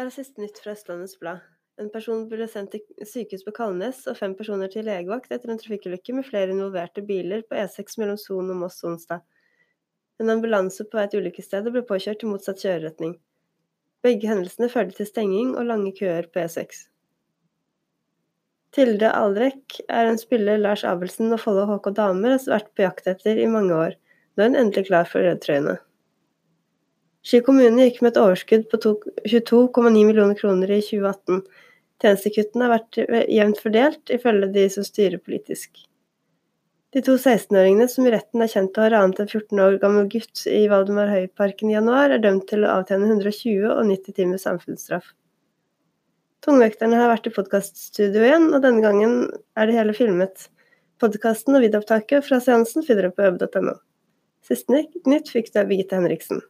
Her er siste nytt fra Østlandets Blad. En person ble sendt til sykehus på Kalnes og fem personer til legevakt etter en trafikkulykke med flere involverte biler på E6 mellom Son og Moss onsdag. En ambulanse på vei til ulykkesstedet ble påkjørt i motsatt kjøreretning. Begge hendelsene førte til stenging og lange køer på E6. Tilde Aldrek er en spiller Lars Abelsen og Follo HK Damer har vært på jakt etter i mange år. Nå er hun endelig klar for rødtrøyene. Ski kommune gikk med et overskudd på 22,9 millioner kroner i 2018. Tjenestekuttene har vært jevnt fordelt, ifølge de som styrer politisk. De to 16-åringene som i retten er kjent å ha ranet en 14 år gammel gutt i Valdemar Høyparken i januar, er dømt til å avtjene 120 og 90 timer samfunnsstraff. Tungvekterne har vært i podkaststudio igjen, og denne gangen er det hele filmet. Podkasten og videoopptaket fra seansen finner du på øv.no. Siste nytt fikk du av Birgitte Henriksen.